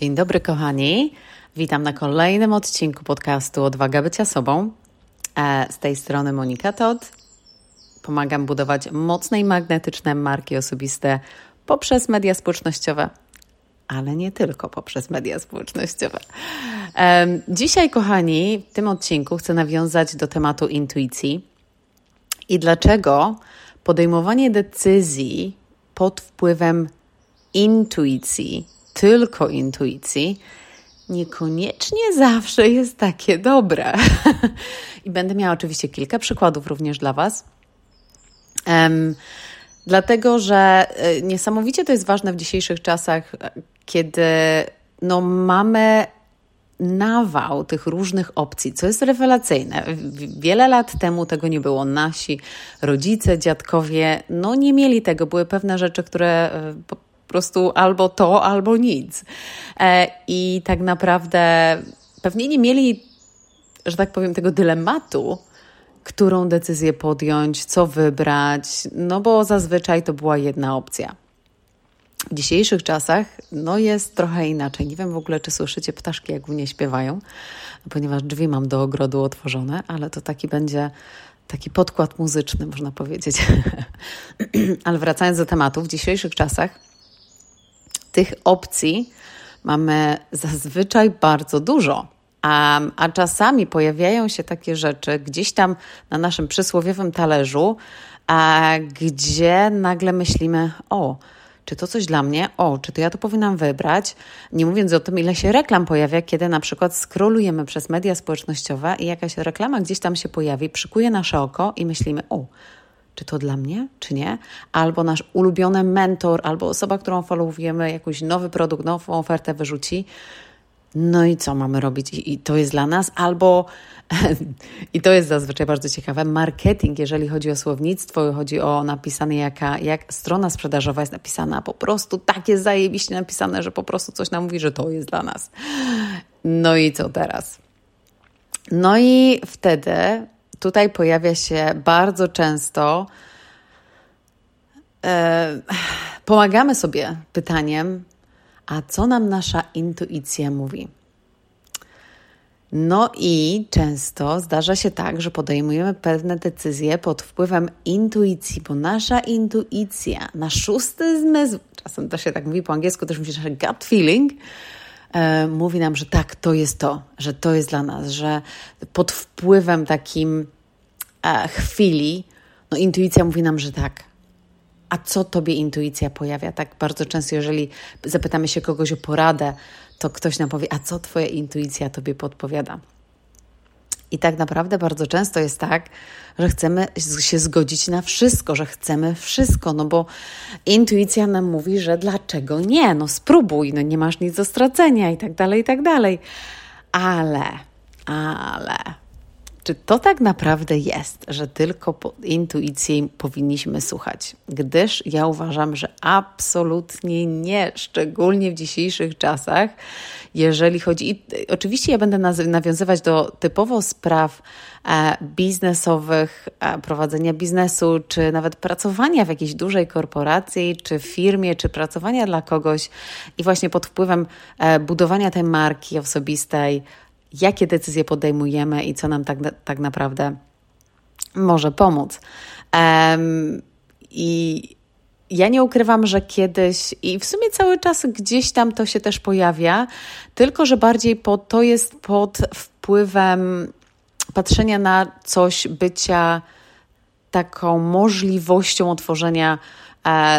Dzień dobry, kochani. Witam na kolejnym odcinku podcastu Odwaga Bycia Sobą. E, z tej strony Monika Todd. Pomagam budować mocne i magnetyczne marki osobiste poprzez media społecznościowe, ale nie tylko poprzez media społecznościowe. Dzisiaj, kochani, w tym odcinku chcę nawiązać do tematu intuicji i dlaczego podejmowanie decyzji pod wpływem intuicji, tylko intuicji, niekoniecznie zawsze jest takie dobre. I będę miała oczywiście kilka przykładów również dla Was. Um, dlatego, że e, niesamowicie to jest ważne w dzisiejszych czasach, kiedy no, mamy nawał tych różnych opcji, co jest rewelacyjne. Wiele lat temu tego nie było. Nasi rodzice, dziadkowie, no nie mieli tego. Były pewne rzeczy, które e, po prostu albo to, albo nic. E, I tak naprawdę pewnie nie mieli, że tak powiem, tego dylematu, którą decyzję podjąć, co wybrać, no bo zazwyczaj to była jedna opcja. W dzisiejszych czasach no jest trochę inaczej. Nie wiem w ogóle, czy słyszycie ptaszki, jak u mnie śpiewają, ponieważ drzwi mam do ogrodu otworzone, ale to taki będzie taki podkład muzyczny, można powiedzieć. ale wracając do tematu, w dzisiejszych czasach tych opcji mamy zazwyczaj bardzo dużo. A, a czasami pojawiają się takie rzeczy gdzieś tam na naszym przysłowiowym talerzu, a gdzie nagle myślimy: O, czy to coś dla mnie? O, czy to ja to powinnam wybrać? Nie mówiąc o tym, ile się reklam pojawia, kiedy na przykład skrolujemy przez media społecznościowe i jakaś reklama gdzieś tam się pojawi, przykuje nasze oko i myślimy: O, czy to dla mnie, czy nie? Albo nasz ulubiony mentor, albo osoba, którą followujemy, jakiś nowy produkt, nową ofertę wyrzuci. No i co mamy robić? I, i to jest dla nas, albo i to jest zazwyczaj bardzo ciekawe, marketing, jeżeli chodzi o słownictwo, chodzi o napisane, jaka, jak strona sprzedażowa jest napisana, po prostu tak jest zajebiście napisane, że po prostu coś nam mówi, że to jest dla nas. No i co teraz? No i wtedy tutaj pojawia się bardzo często. E, pomagamy sobie pytaniem, a co nam nasza intuicja mówi? No i często zdarza się tak, że podejmujemy pewne decyzje pod wpływem intuicji, bo nasza intuicja, nasz szósty zmysł, czasem też się tak mówi po angielsku, też mówi, że gut feeling, e, mówi nam, że tak, to jest to, że to jest dla nas, że pod wpływem takim e, chwili, no intuicja mówi nam, że tak. A co tobie intuicja pojawia? Tak bardzo często, jeżeli zapytamy się kogoś o poradę, to ktoś nam powie, a co twoja intuicja tobie podpowiada? I tak naprawdę bardzo często jest tak, że chcemy się zgodzić na wszystko, że chcemy wszystko, no bo intuicja nam mówi, że dlaczego nie? No spróbuj, no nie masz nic do stracenia i tak dalej, i tak dalej. Ale, ale czy to tak naprawdę jest, że tylko intuicji powinniśmy słuchać? Gdyż ja uważam, że absolutnie nie, szczególnie w dzisiejszych czasach, jeżeli chodzi. I oczywiście ja będę nawiązywać do typowo spraw e, biznesowych, e, prowadzenia biznesu, czy nawet pracowania w jakiejś dużej korporacji, czy firmie, czy pracowania dla kogoś i właśnie pod wpływem e, budowania tej marki osobistej jakie decyzje podejmujemy i co nam tak, tak naprawdę może pomóc. Um, I ja nie ukrywam, że kiedyś i w sumie cały czas gdzieś tam to się też pojawia, tylko że bardziej po, to jest pod wpływem patrzenia na coś, bycia taką możliwością otworzenia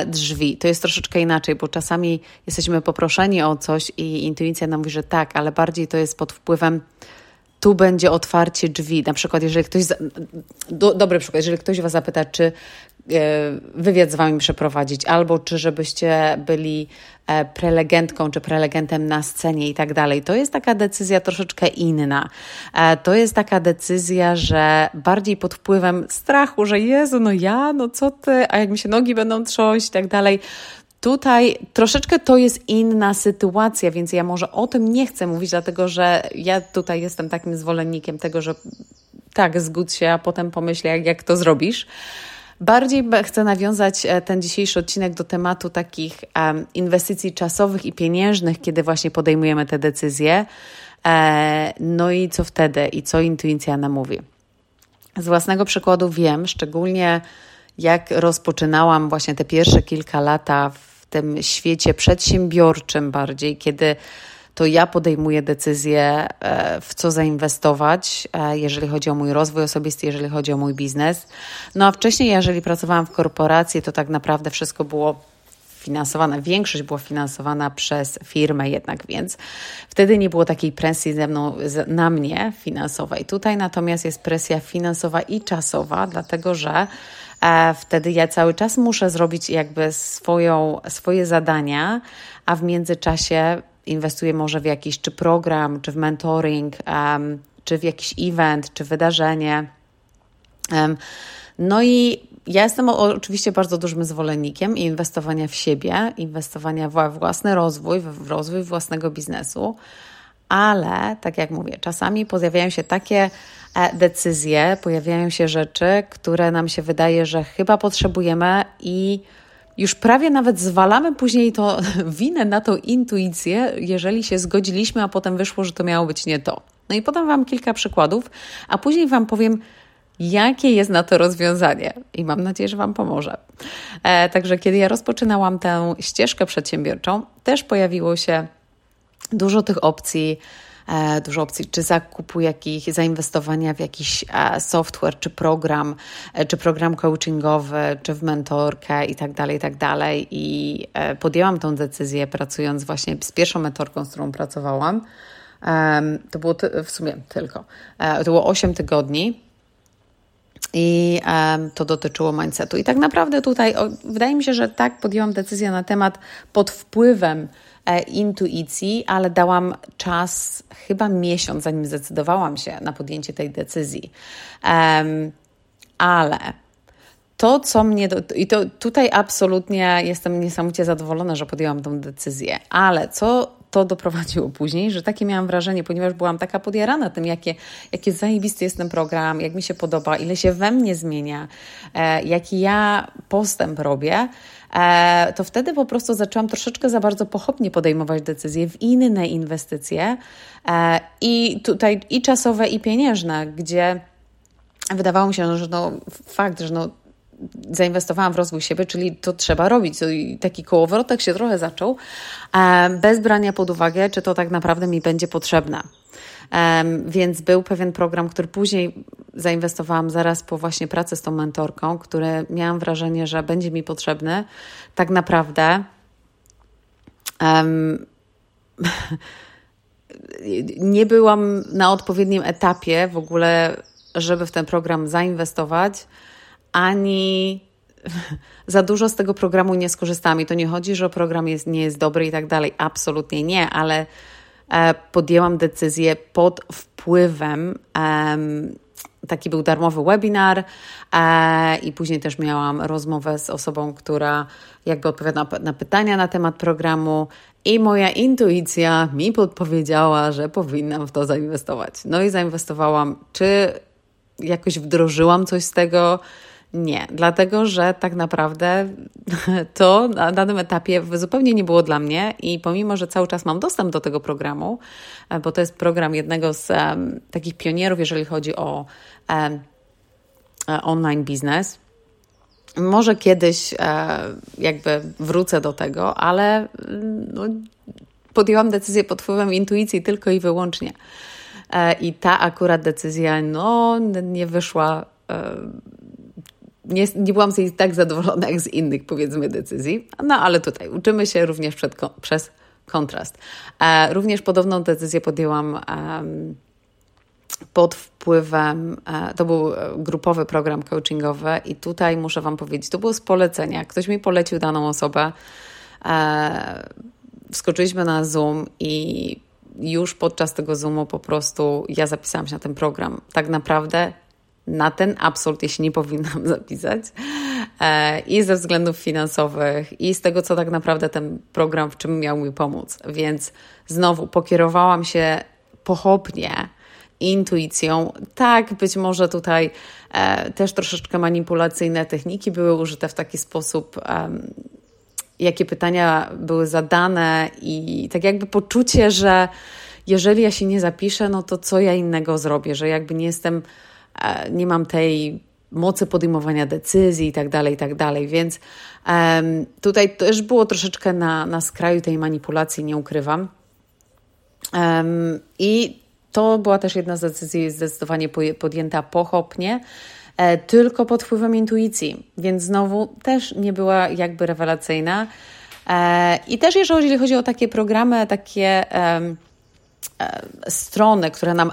drzwi. To jest troszeczkę inaczej, bo czasami jesteśmy poproszeni o coś i intuicja nam mówi, że tak, ale bardziej to jest pod wpływem tu będzie otwarcie drzwi. Na przykład, jeżeli ktoś, do, dobry przykład, jeżeli ktoś Was zapyta, czy e, wywiad z Wami przeprowadzić, albo czy żebyście byli e, prelegentką czy prelegentem na scenie i tak dalej, to jest taka decyzja troszeczkę inna. E, to jest taka decyzja, że bardziej pod wpływem strachu, że Jezu, no ja, no co ty, a jak mi się nogi będą trząść i tak dalej, Tutaj troszeczkę to jest inna sytuacja, więc ja może o tym nie chcę mówić, dlatego że ja tutaj jestem takim zwolennikiem tego, że tak, zgódź się, a potem pomyśl, jak, jak to zrobisz. Bardziej chcę nawiązać e, ten dzisiejszy odcinek do tematu takich inwestycji czasowych i pieniężnych, kiedy właśnie podejmujemy te decyzje. E, no i co wtedy i co intuicja nam mówi. Z własnego przykładu wiem, szczególnie jak rozpoczynałam właśnie te pierwsze kilka lata w tym świecie przedsiębiorczym bardziej, kiedy to ja podejmuję decyzję, e, w co zainwestować, e, jeżeli chodzi o mój rozwój osobisty, jeżeli chodzi o mój biznes. No a wcześniej, jeżeli pracowałam w korporacji, to tak naprawdę wszystko było finansowana, większość była finansowana przez firmę jednak, więc wtedy nie było takiej presji ze mną, na mnie finansowej. Tutaj natomiast jest presja finansowa i czasowa, dlatego że e, wtedy ja cały czas muszę zrobić jakby swoją, swoje zadania, a w międzyczasie inwestuję może w jakiś czy program, czy w mentoring, um, czy w jakiś event, czy wydarzenie. Um, no i ja jestem oczywiście bardzo dużym zwolennikiem inwestowania w siebie, inwestowania w własny rozwój, w rozwój własnego biznesu, ale tak jak mówię, czasami pojawiają się takie e, decyzje, pojawiają się rzeczy, które nam się wydaje, że chyba potrzebujemy i już prawie nawet zwalamy później to winę na tą intuicję, jeżeli się zgodziliśmy, a potem wyszło, że to miało być nie to. No i podam Wam kilka przykładów, a później Wam powiem, jakie jest na to rozwiązanie i mam nadzieję, że Wam pomoże. E, także kiedy ja rozpoczynałam tę ścieżkę przedsiębiorczą, też pojawiło się dużo tych opcji, dużo opcji, czy zakupu jakich, zainwestowania w jakiś e, software, czy program, e, czy program coachingowy, czy w mentorkę i tak dalej, i tak dalej. I e, podjęłam tą decyzję pracując właśnie z pierwszą mentorką, z którą pracowałam. To było w sumie tylko. E, to było 8 tygodni i um, to dotyczyło mindsetu. I tak naprawdę tutaj o, wydaje mi się, że tak podjęłam decyzję na temat pod wpływem e, intuicji, ale dałam czas chyba miesiąc, zanim zdecydowałam się na podjęcie tej decyzji. Um, ale to, co mnie. Do, I to tutaj absolutnie jestem niesamowicie zadowolona, że podjęłam tę decyzję, ale co to doprowadziło później, że takie miałam wrażenie, ponieważ byłam taka podjarana tym, jakie, jakie zajebisty jest ten program, jak mi się podoba, ile się we mnie zmienia, e, jaki ja postęp robię, e, to wtedy po prostu zaczęłam troszeczkę za bardzo pochopnie podejmować decyzje w inne inwestycje e, i tutaj i czasowe, i pieniężne, gdzie wydawało mi się, że no, fakt, że no, zainwestowałam w rozwój siebie, czyli to trzeba robić. I taki kołowrotek się trochę zaczął, bez brania pod uwagę, czy to tak naprawdę mi będzie potrzebne. Więc był pewien program, który później zainwestowałam zaraz po właśnie pracy z tą mentorką, który miałam wrażenie, że będzie mi potrzebny. Tak naprawdę um, nie byłam na odpowiednim etapie w ogóle, żeby w ten program zainwestować ani za dużo z tego programu nie skorzystałam. I to nie chodzi, że program jest, nie jest dobry i tak dalej. Absolutnie nie, ale e, podjęłam decyzję pod wpływem. Taki był darmowy webinar e, i później też miałam rozmowę z osobą, która jakby odpowiada na pytania na temat programu i moja intuicja mi podpowiedziała, że powinnam w to zainwestować. No i zainwestowałam. Czy jakoś wdrożyłam coś z tego? Nie, dlatego że tak naprawdę to na danym etapie zupełnie nie było dla mnie i pomimo, że cały czas mam dostęp do tego programu, e, bo to jest program jednego z um, takich pionierów, jeżeli chodzi o um, online biznes. Może kiedyś jakby wrócę do tego, ale no, podjęłam decyzję pod wpływem intuicji tylko i wyłącznie. I ta akurat decyzja no, nie wyszła nie, nie byłam z niej tak zadowolona jak z innych, powiedzmy, decyzji. No ale tutaj uczymy się również przed, przez kontrast. E, również podobną decyzję podjęłam um, pod wpływem, e, to był grupowy program coachingowy i tutaj muszę Wam powiedzieć, to było z polecenia. Ktoś mi polecił daną osobę, e, wskoczyliśmy na Zoom i już podczas tego Zoomu po prostu ja zapisałam się na ten program. Tak naprawdę na ten absolutnie się nie powinnam zapisać. E, I ze względów finansowych, i z tego, co tak naprawdę ten program w czym miał mi pomóc. Więc znowu pokierowałam się pochopnie intuicją. Tak, być może tutaj e, też troszeczkę manipulacyjne techniki były użyte w taki sposób, e, jakie pytania były zadane, i tak jakby poczucie, że jeżeli ja się nie zapiszę, no to co ja innego zrobię, że jakby nie jestem, nie mam tej mocy podejmowania decyzji i tak dalej, i tak dalej. Więc um, tutaj też było troszeczkę na, na skraju tej manipulacji, nie ukrywam. Um, I to była też jedna z decyzji zdecydowanie podjęta pochopnie, e, tylko pod wpływem intuicji, więc znowu też nie była jakby rewelacyjna. E, I też jeżeli chodzi o takie programy, takie e, strony, które nam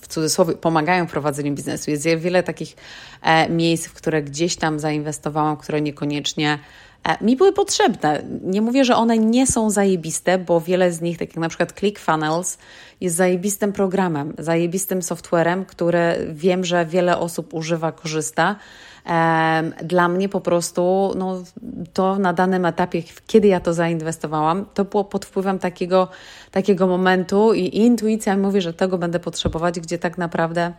w cudzysłowie pomagają w prowadzeniu biznesu. Jest wiele takich e, miejsc, w które gdzieś tam zainwestowałam, które niekoniecznie e, mi były potrzebne. Nie mówię, że one nie są zajebiste, bo wiele z nich, tak jak na przykład ClickFunnels, jest zajebistym programem, zajebistym softwarem, który wiem, że wiele osób używa, korzysta. Dla mnie po prostu no, to na danym etapie, kiedy ja to zainwestowałam, to było pod wpływem takiego, takiego momentu i intuicja mówi, że tego będę potrzebować, gdzie tak naprawdę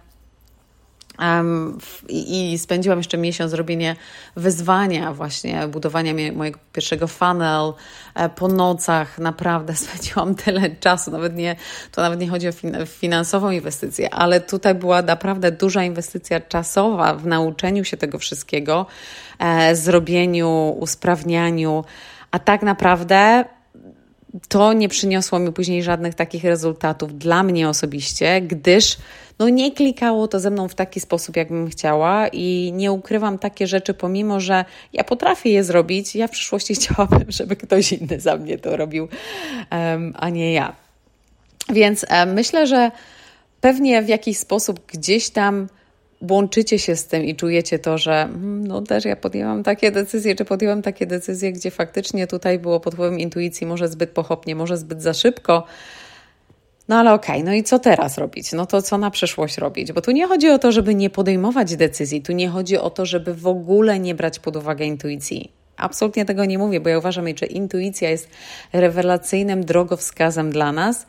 i, spędziłam jeszcze miesiąc robienie wyzwania, właśnie budowania mojego pierwszego funnel e, po nocach. Naprawdę spędziłam tyle czasu, nawet nie, to nawet nie chodzi o fin finansową inwestycję, ale tutaj była naprawdę duża inwestycja czasowa w nauczeniu się tego wszystkiego, e, zrobieniu, usprawnianiu, a tak naprawdę to nie przyniosło mi później żadnych takich rezultatów dla mnie osobiście, gdyż no nie klikało to ze mną w taki sposób, jakbym chciała i nie ukrywam takie rzeczy, pomimo że ja potrafię je zrobić, ja w przyszłości chciałabym, żeby ktoś inny za mnie to robił, a nie ja. Więc myślę, że pewnie w jakiś sposób gdzieś tam łączycie się z tym i czujecie to, że hmm, no też ja podjęłam takie decyzje, czy podjęłam takie decyzje, gdzie faktycznie tutaj było pod wpływem intuicji, może zbyt pochopnie, może zbyt za szybko. No ale okej, okay, no i co teraz robić? No to co na przyszłość robić? Bo tu nie chodzi o to, żeby nie podejmować decyzji, tu nie chodzi o to, żeby w ogóle nie brać pod uwagę intuicji. Absolutnie tego nie mówię, bo ja uważam, że intuicja jest rewelacyjnym drogowskazem dla nas,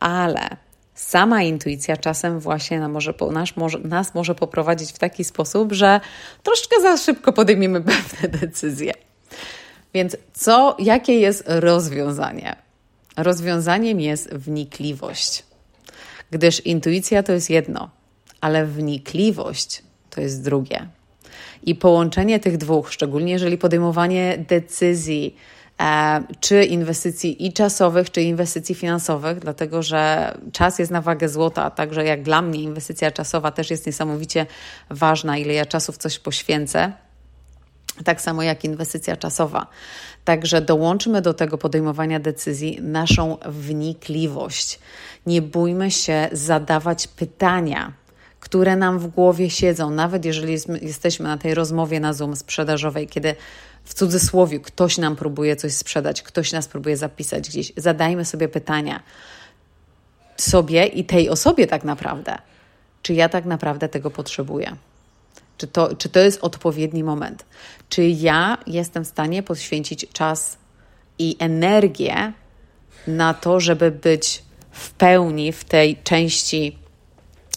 ale sama intuicja czasem właśnie nas może, nas, może, nas może poprowadzić w taki sposób, że troszkę za szybko podejmiemy pewne decyzje. Więc co, jakie jest rozwiązanie? Rozwiązaniem jest wnikliwość, gdyż intuicja to jest jedno, ale wnikliwość to jest drugie. I połączenie tych dwóch, szczególnie jeżeli podejmowanie decyzji, czy inwestycji i czasowych, czy inwestycji finansowych, dlatego że czas jest na wagę złota, a także jak dla mnie inwestycja czasowa też jest niesamowicie ważna, ile ja czasu w coś poświęcę, tak samo jak inwestycja czasowa. Także dołączmy do tego podejmowania decyzji naszą wnikliwość. Nie bójmy się zadawać pytania, które nam w głowie siedzą, nawet jeżeli jesteśmy na tej rozmowie na Zoom sprzedażowej, kiedy w cudzysłowie ktoś nam próbuje coś sprzedać, ktoś nas próbuje zapisać gdzieś. Zadajmy sobie pytania sobie i tej osobie tak naprawdę. Czy ja tak naprawdę tego potrzebuję? Czy to, czy to jest odpowiedni moment? Czy ja jestem w stanie poświęcić czas i energię na to, żeby być w pełni w tej części,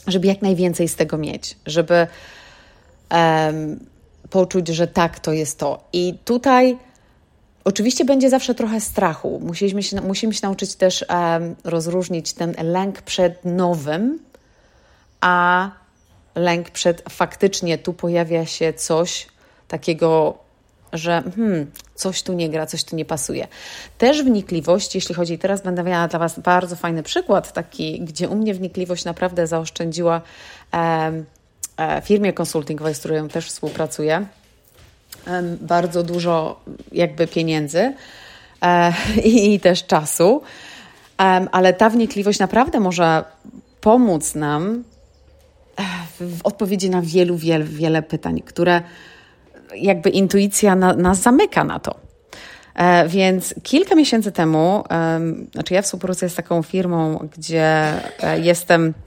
żeby jak najwięcej z tego mieć, żeby um, poczuć, że tak, to jest to. I tutaj oczywiście będzie zawsze trochę strachu. Musimy się, musimy się nauczyć też rozróżnić ten lęk przed nowym, a lęk przed faktycznie tu pojawia się coś takiego, że hmm, coś tu nie gra, coś tu nie pasuje. Też wnikliwość, jeśli chodzi, teraz będę miała dla Was bardzo fajny przykład, taki, gdzie u mnie wnikliwość naprawdę zaoszczędziła firmie konsultingowej, z którą też współpracuję, e, bardzo dużo jakby pieniędzy e, i, też czasu, ale ta wnikliwość naprawdę może pomóc nam w odpowiedzi na wielu, wiele, wiele pytań, które jakby intuicja na, nas zamyka na to. E, więc kilka miesięcy temu, e, znaczy ja współpracuję z taką firmą, gdzie e, jestem e,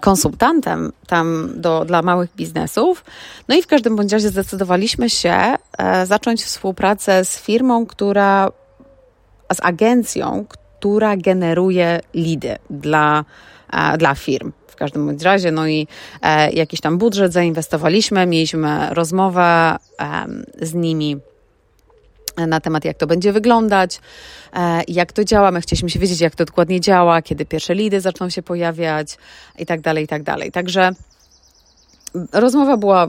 konsultantem tam do, dla małych biznesów. No i w każdym bądź razie zdecydowaliśmy się e, zacząć współpracę z firmą, która, z agencją, która generuje lidy dla, dla firm w każdym bądź razie, no i e, jakiś tam budżet zainwestowaliśmy, mieliśmy rozmowę e, z nimi na temat, jak to będzie wyglądać, e, jak to działa. My chcieliśmy się wiedzieć, jak to dokładnie działa, kiedy pierwsze lidy zaczną się pojawiać i tak dalej, i tak dalej. Także rozmowa była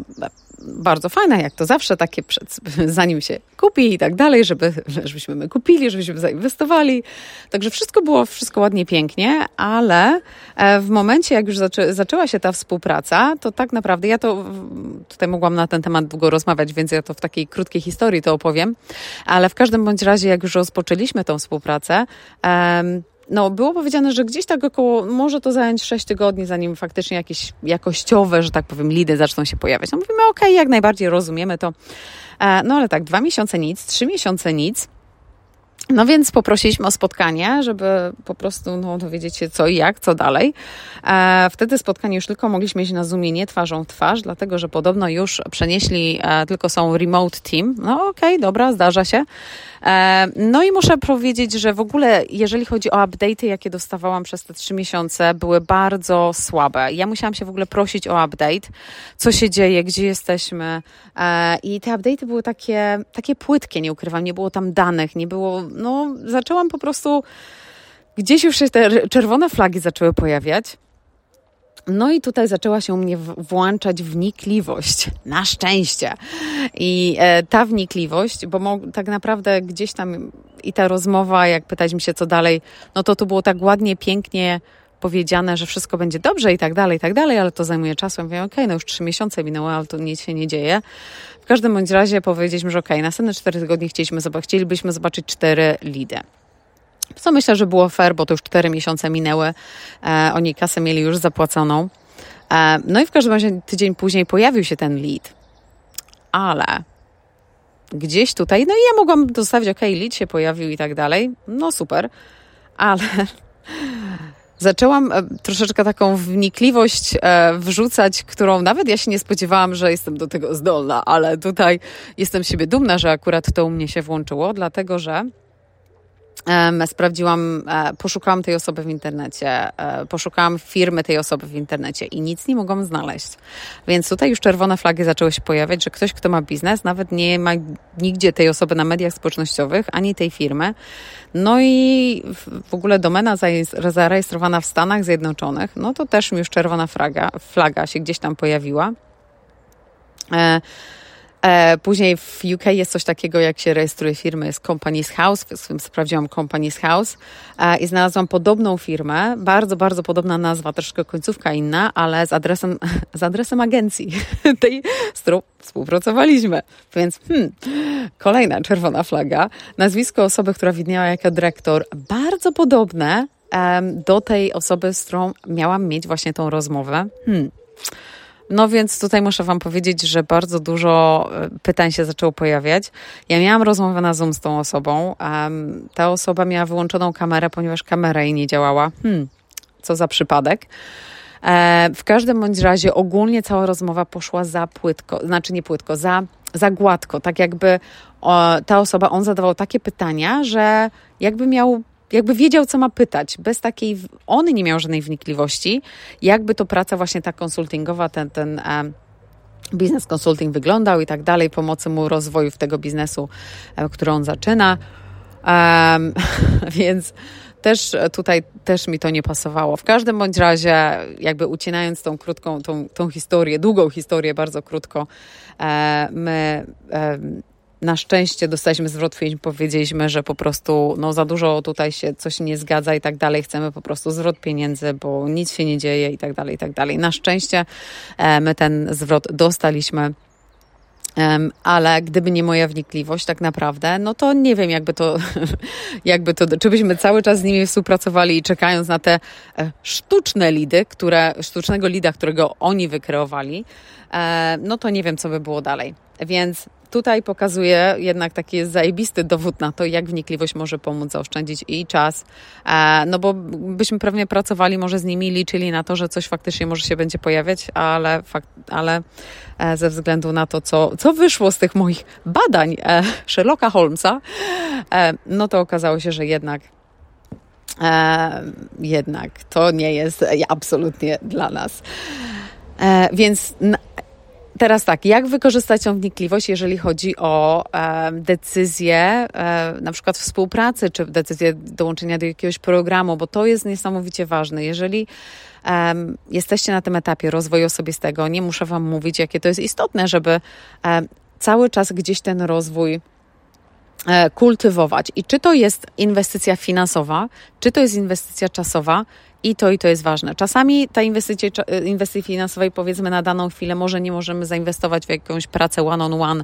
bardzo fajna, jak to zawsze, takie przed, zanim się kupi i tak dalej, żeby, żebyśmy my kupili, żebyśmy zainwestowali. Także wszystko było, wszystko ładnie, pięknie, ale e, w momencie, jak już zaczę, zaczęła się ta współpraca, to tak naprawdę, ja to tutaj mogłam na ten temat długo rozmawiać, więc ja to w takiej krótkiej historii to opowiem, ale w każdym bądź razie, jak już rozpoczęliśmy tą współpracę, no, było powiedziane, że gdzieś tak około, może to zająć 6 tygodni, zanim faktycznie jakieś jakościowe, że tak powiem, lidy zaczną się pojawiać. No mówimy, okej, okay, jak najbardziej rozumiemy to. E, no ale tak, dwa miesiące nic, trzy miesiące nic. No więc poprosiliśmy o spotkanie, żeby po prostu no, dowiedzieć się co i jak, co dalej. E, wtedy spotkanie już tylko mogliśmy mieć na Zoomie, nie twarzą w twarz, dlatego że podobno już przenieśli, e, tylko są remote team. No okej, okay, dobra, zdarza się. E, no i muszę powiedzieć, że w ogóle, jeżeli chodzi o update'y, jakie dostawałam przez te trzy miesiące, były bardzo słabe. Ja musiałam się w ogóle prosić o update, co się dzieje, gdzie jesteśmy. E, I te update'y były takie, takie płytkie, nie ukrywam, nie było tam danych, nie było, no zaczęłam po prostu, gdzieś już się te czerwone flagi zaczęły pojawiać. No i tutaj zaczęła się u mnie włączać wnikliwość, na szczęście. I e, ta wnikliwość, bo tak naprawdę gdzieś tam i ta rozmowa, jak pytaliśmy się co dalej, no to to było tak ładnie, pięknie powiedziane, że wszystko będzie dobrze i tak dalej, i tak dalej, ale to zajmuje czas. Ja mówię, okej, okay, no już trzy miesiące minęło, ale to nic się nie dzieje. W każdym bądź razie powiedzieliśmy, że okej, okay, następne cztery tygodnie chcieliśmy, chcielibyśmy zobaczyć cztery lidy. Co myślę, że było fair, bo to już cztery miesiące minęły. E, oni kasę mieli już zapłaconą. E, no i w każdym razie tydzień później pojawił się ten lead. Ale gdzieś tutaj, no i ja mogłam dostawić, ok, lead się pojawił i tak dalej. No super. Ale zaczęłam e, troszeczkę taką wnikliwość e, wrzucać, którą nawet ja się nie spodziewałam, że jestem do tego zdolna, ale tutaj jestem siebie dumna, że akurat to u mnie się włączyło, dlatego że sprawdziłam, e, poszukałam tej osoby w internecie, e, poszukałam firmy tej osoby w internecie i nic nie mogłam znaleźć. Więc tutaj już czerwone flagi zaczęły się pojawiać, że ktoś, kto ma biznes, nawet nie ma nigdzie tej osoby na mediach społecznościowych, ani tej firmy. No i w ogóle domena zarejestrowana w Stanach Zjednoczonych, no to też już czerwona flaga, flaga się gdzieś tam pojawiła. E, później w UK jest coś takiego, jak się rejestruje firmy, jest Companies House, sprawdziłam Companies House e, i znalazłam podobną firmę, bardzo, bardzo podobna nazwa, troszkę końcówka inna, ale z adresem, z adresem agencji, tej, z którą współpracowaliśmy. Więc hmm, kolejna czerwona flaga. Nazwisko osoby, która widniała jako dyrektor, bardzo podobne do tej osoby, z którą miałam mieć właśnie tą rozmowę. Hmm. No więc tutaj muszę Wam powiedzieć, że bardzo dużo e, pytań się zaczęło pojawiać. Ja miałam rozmowę na Zoom z tą osobą. Um, ta osoba miała wyłączoną kamerę, ponieważ kamera jej nie działała. Hmm, co za przypadek. E, w każdym bądź razie ogólnie cała rozmowa poszła za płytko, znaczy nie płytko, za, za gładko. Tak jakby o, ta osoba, on zadawał takie pytania, że jakby miał jakby wiedział, co ma pytać, bez takiej, on nie miał żadnej wnikliwości, jakby to praca właśnie ta konsultingowa, ten, ten um, biznes consulting wyglądał i tak dalej, pomocy mu rozwoju tego biznesu, um, który on zaczyna. Więc też tutaj też mi to nie pasowało. W każdym bądź razie, jakby ucinając tą krótką, tą, tą historię, długą historię, bardzo krótko, e, my na szczęście dostaliśmy zwrot film, powiedzieliśmy, że po prostu no, za dużo tutaj się coś nie zgadza i tak dalej. Chcemy po prostu zwrot pieniędzy, bo nic się nie dzieje i tak dalej, i tak dalej. Na szczęście e, my ten zwrot dostaliśmy. Ale gdyby nie moja wnikliwość, tak naprawdę, no to nie wiem, jakby to, jakby to, czy byśmy cały czas z nimi współpracowali i czekając na te e, sztuczne lidy, które, sztucznego lida, którego oni wykreowali, e, no to nie wiem, co by było dalej. Więc tutaj pokazuje jednak taki zajebisty dowód na to, jak wnikliwość może pomóc zaoszczędzić i czas. E, no bo byśmy pewnie pracowali może z nimi, liczyli na to, że coś faktycznie może się będzie pojawiać, ale, ale e, ze względu na to, co, co wyszło z tych moich badań e, Sherlocka Holmesa, no to okazało się, że jednak jednak to nie jest absolutnie dla nas. Więc teraz tak, jak wykorzystać tą wnikliwość, jeżeli chodzi o e, decyzję, e, na przykład współpracy, czy decyzję dołączenia do jakiegoś programu, bo to jest niesamowicie ważne. Jeżeli um, jesteście na tym etapie rozwoju osobistego, nie muszę Wam mówić, jakie to jest istotne, żeby cały czas gdzieś ten rozwój e, kultywować. I czy to jest inwestycja finansowa, czy to jest inwestycja czasowa, i to i to jest ważne. Czasami ta inwestycja, inwestycji finansowej, powiedzmy na daną chwilę, może nie możemy zainwestować w jakąś pracę one-on-one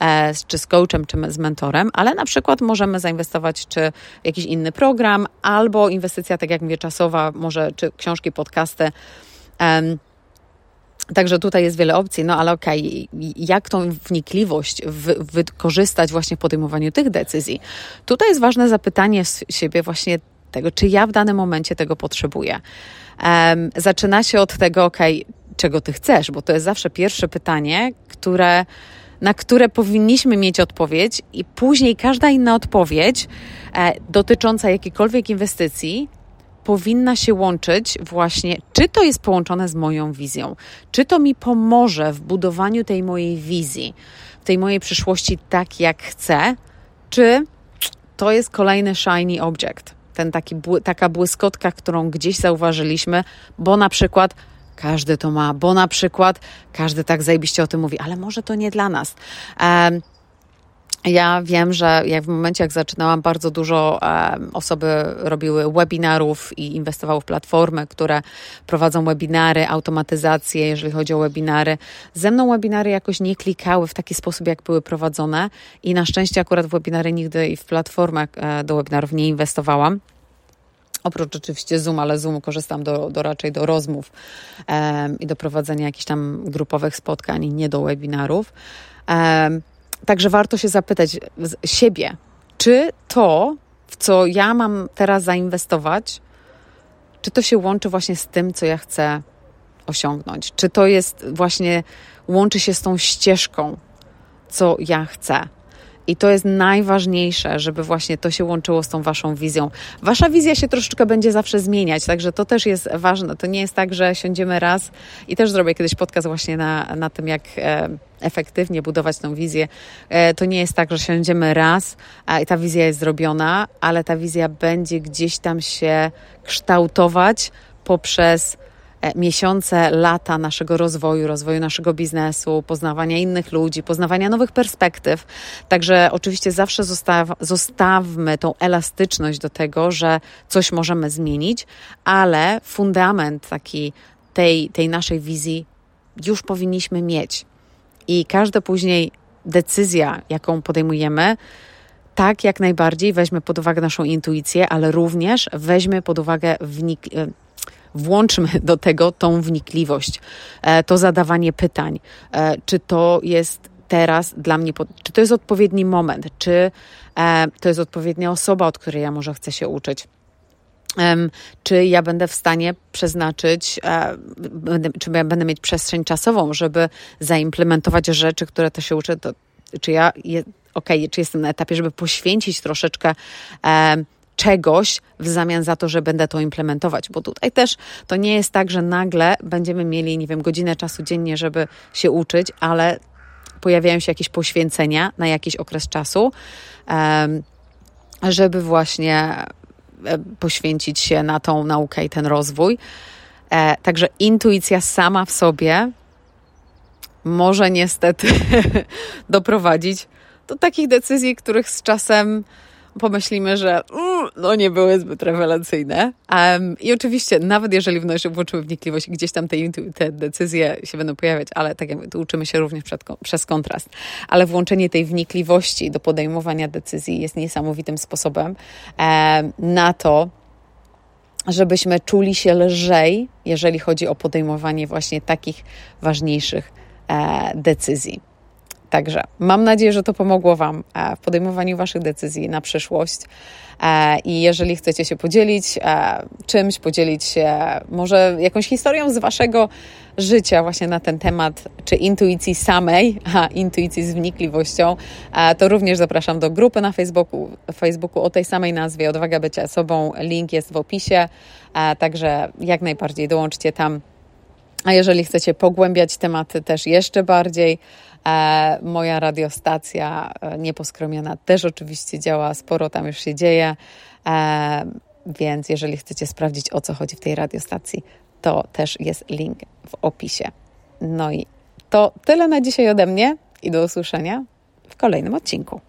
e, czy z coachem, czy z mentorem, ale na przykład możemy zainwestować czy w jakiś inny program, albo inwestycja, tak jak mówię, czasowa, może czy książki, podcasty. Także tutaj jest wiele opcji, no ale okej, okay, jak tą wnikliwość wykorzystać właśnie w podejmowaniu tych decyzji? Tutaj jest ważne zapytanie siebie właśnie tego, czy ja w danym momencie tego potrzebuję. Um, zaczyna się od tego, ok, czego ty chcesz, bo to jest zawsze pierwsze pytanie, które, na które powinniśmy mieć odpowiedź, i później każda inna odpowiedź e, dotycząca jakiejkolwiek inwestycji powinna się łączyć właśnie, czy to jest połączone z moją wizją, czy to mi pomoże w budowaniu tej mojej wizji, tej mojej przyszłości tak, jak chcę, czy to jest kolejny shiny object? Ten taki, taka błyskotka, którą gdzieś zauważyliśmy, bo na przykład każdy to ma, bo na przykład każdy tak zajebiście o tym mówi, ale może to nie dla nas. Um, ja wiem, że jak w momencie, jak zaczynałam, bardzo dużo osoby robiły webinarów i inwestowały w platformy, które prowadzą webinary, automatyzację, jeżeli chodzi o webinary. Ze mną webinary jakoś nie klikały w taki sposób, jak były prowadzone i na szczęście akurat w webinary nigdy i w platformach e, do webinarów nie inwestowałam. Oprócz oczywiście Zoom, ale Zoom korzystam do, do raczej do rozmów i do prowadzenia jakichś tam grupowych spotkań, nie do webinarów. Także warto się zapytać siebie, czy to, w co ja mam teraz zainwestować, czy to się łączy właśnie z tym, co ja chcę osiągnąć? Czy to jest właśnie, łączy się z tą ścieżką, co ja chcę? I to jest najważniejsze, żeby właśnie to się łączyło z tą waszą wizją. Wasza wizja się troszeczkę będzie zawsze zmieniać, także to też jest ważne. To nie jest tak, że siądziemy raz i też zrobię kiedyś podcast właśnie na, na tym, jak e, efektywnie budować tą wizję. E, to nie jest tak, że siądziemy raz i ta wizja jest zrobiona, ale ta wizja będzie gdzieś tam się kształtować poprzez miesiące, lata naszego rozwoju, rozwoju naszego biznesu, poznawania innych ludzi, poznawania nowych perspektyw. Także oczywiście zawsze zostaw, zostawmy tą elastyczność do tego, że coś możemy zmienić, ale fundament taki tej, tej naszej wizji już powinniśmy mieć. I każda później decyzja, jaką podejmujemy, tak jak najbardziej weźmie pod uwagę naszą intuicję, ale również weźmie pod uwagę wnik włączmy do tego tą wnikliwość, e, to zadawanie pytań, e, czy to jest teraz dla mnie, czy to jest odpowiedni moment, czy e, to jest odpowiednia osoba, od której ja może chcę się uczyć. Czy ja będę w stanie przeznaczyć, czy ja będę mieć przestrzeń czasową, żeby zaimplementować rzeczy, które to się uczę, to, czy ja, okej, okay, czy jestem na etapie, żeby poświęcić troszeczkę czegoś w zamian za to, że będę to implementować, bo tutaj też to nie jest tak, że nagle będziemy mieli, nie wiem, godzinę czasu dziennie, żeby się uczyć, ale pojawiają się jakieś poświęcenia na jakiś okres czasu, żeby właśnie e, poświęcić się na tą naukę i ten rozwój. E, także intuicja sama w sobie może niestety doprowadzić do takich decyzji, których z czasem pomyślimy, że mm, no nie były zbyt rewelacyjne. Um, I oczywiście, nawet jeżeli włączymy wnikliwość, gdzieś tam te, te decyzje się będą pojawiać, ale tak jak tu uczymy się również przed, przez kontrast. Ale włączenie tej wnikliwości do podejmowania decyzji jest niesamowitym sposobem um, na to, żebyśmy czuli się lżej, jeżeli chodzi o podejmowanie właśnie takich ważniejszych e, decyzji. Także mam nadzieję, że to pomogło Wam e, w podejmowaniu Waszych decyzji na przyszłość. E, I jeżeli chcecie się podzielić e, czymś, podzielić się może jakąś historią z Waszego życia właśnie na ten temat, czy intuicji samej, a intuicji z wnikliwością, to również zapraszam do grupy na Facebooku, Facebooku o tej samej nazwie, Odwaga Bycia Sobą. Link jest w opisie, także jak najbardziej dołączcie tam. A jeżeli chcecie pogłębiać tematy też jeszcze bardziej, moja radiostacja e, Nieposkromiona też oczywiście działa, sporo tam już się dzieje, e, więc jeżeli chcecie sprawdzić o co chodzi w tej radiostacji, to też jest link w opisie. No i to tyle na dzisiaj ode mnie i do usłyszenia w kolejnym odcinku.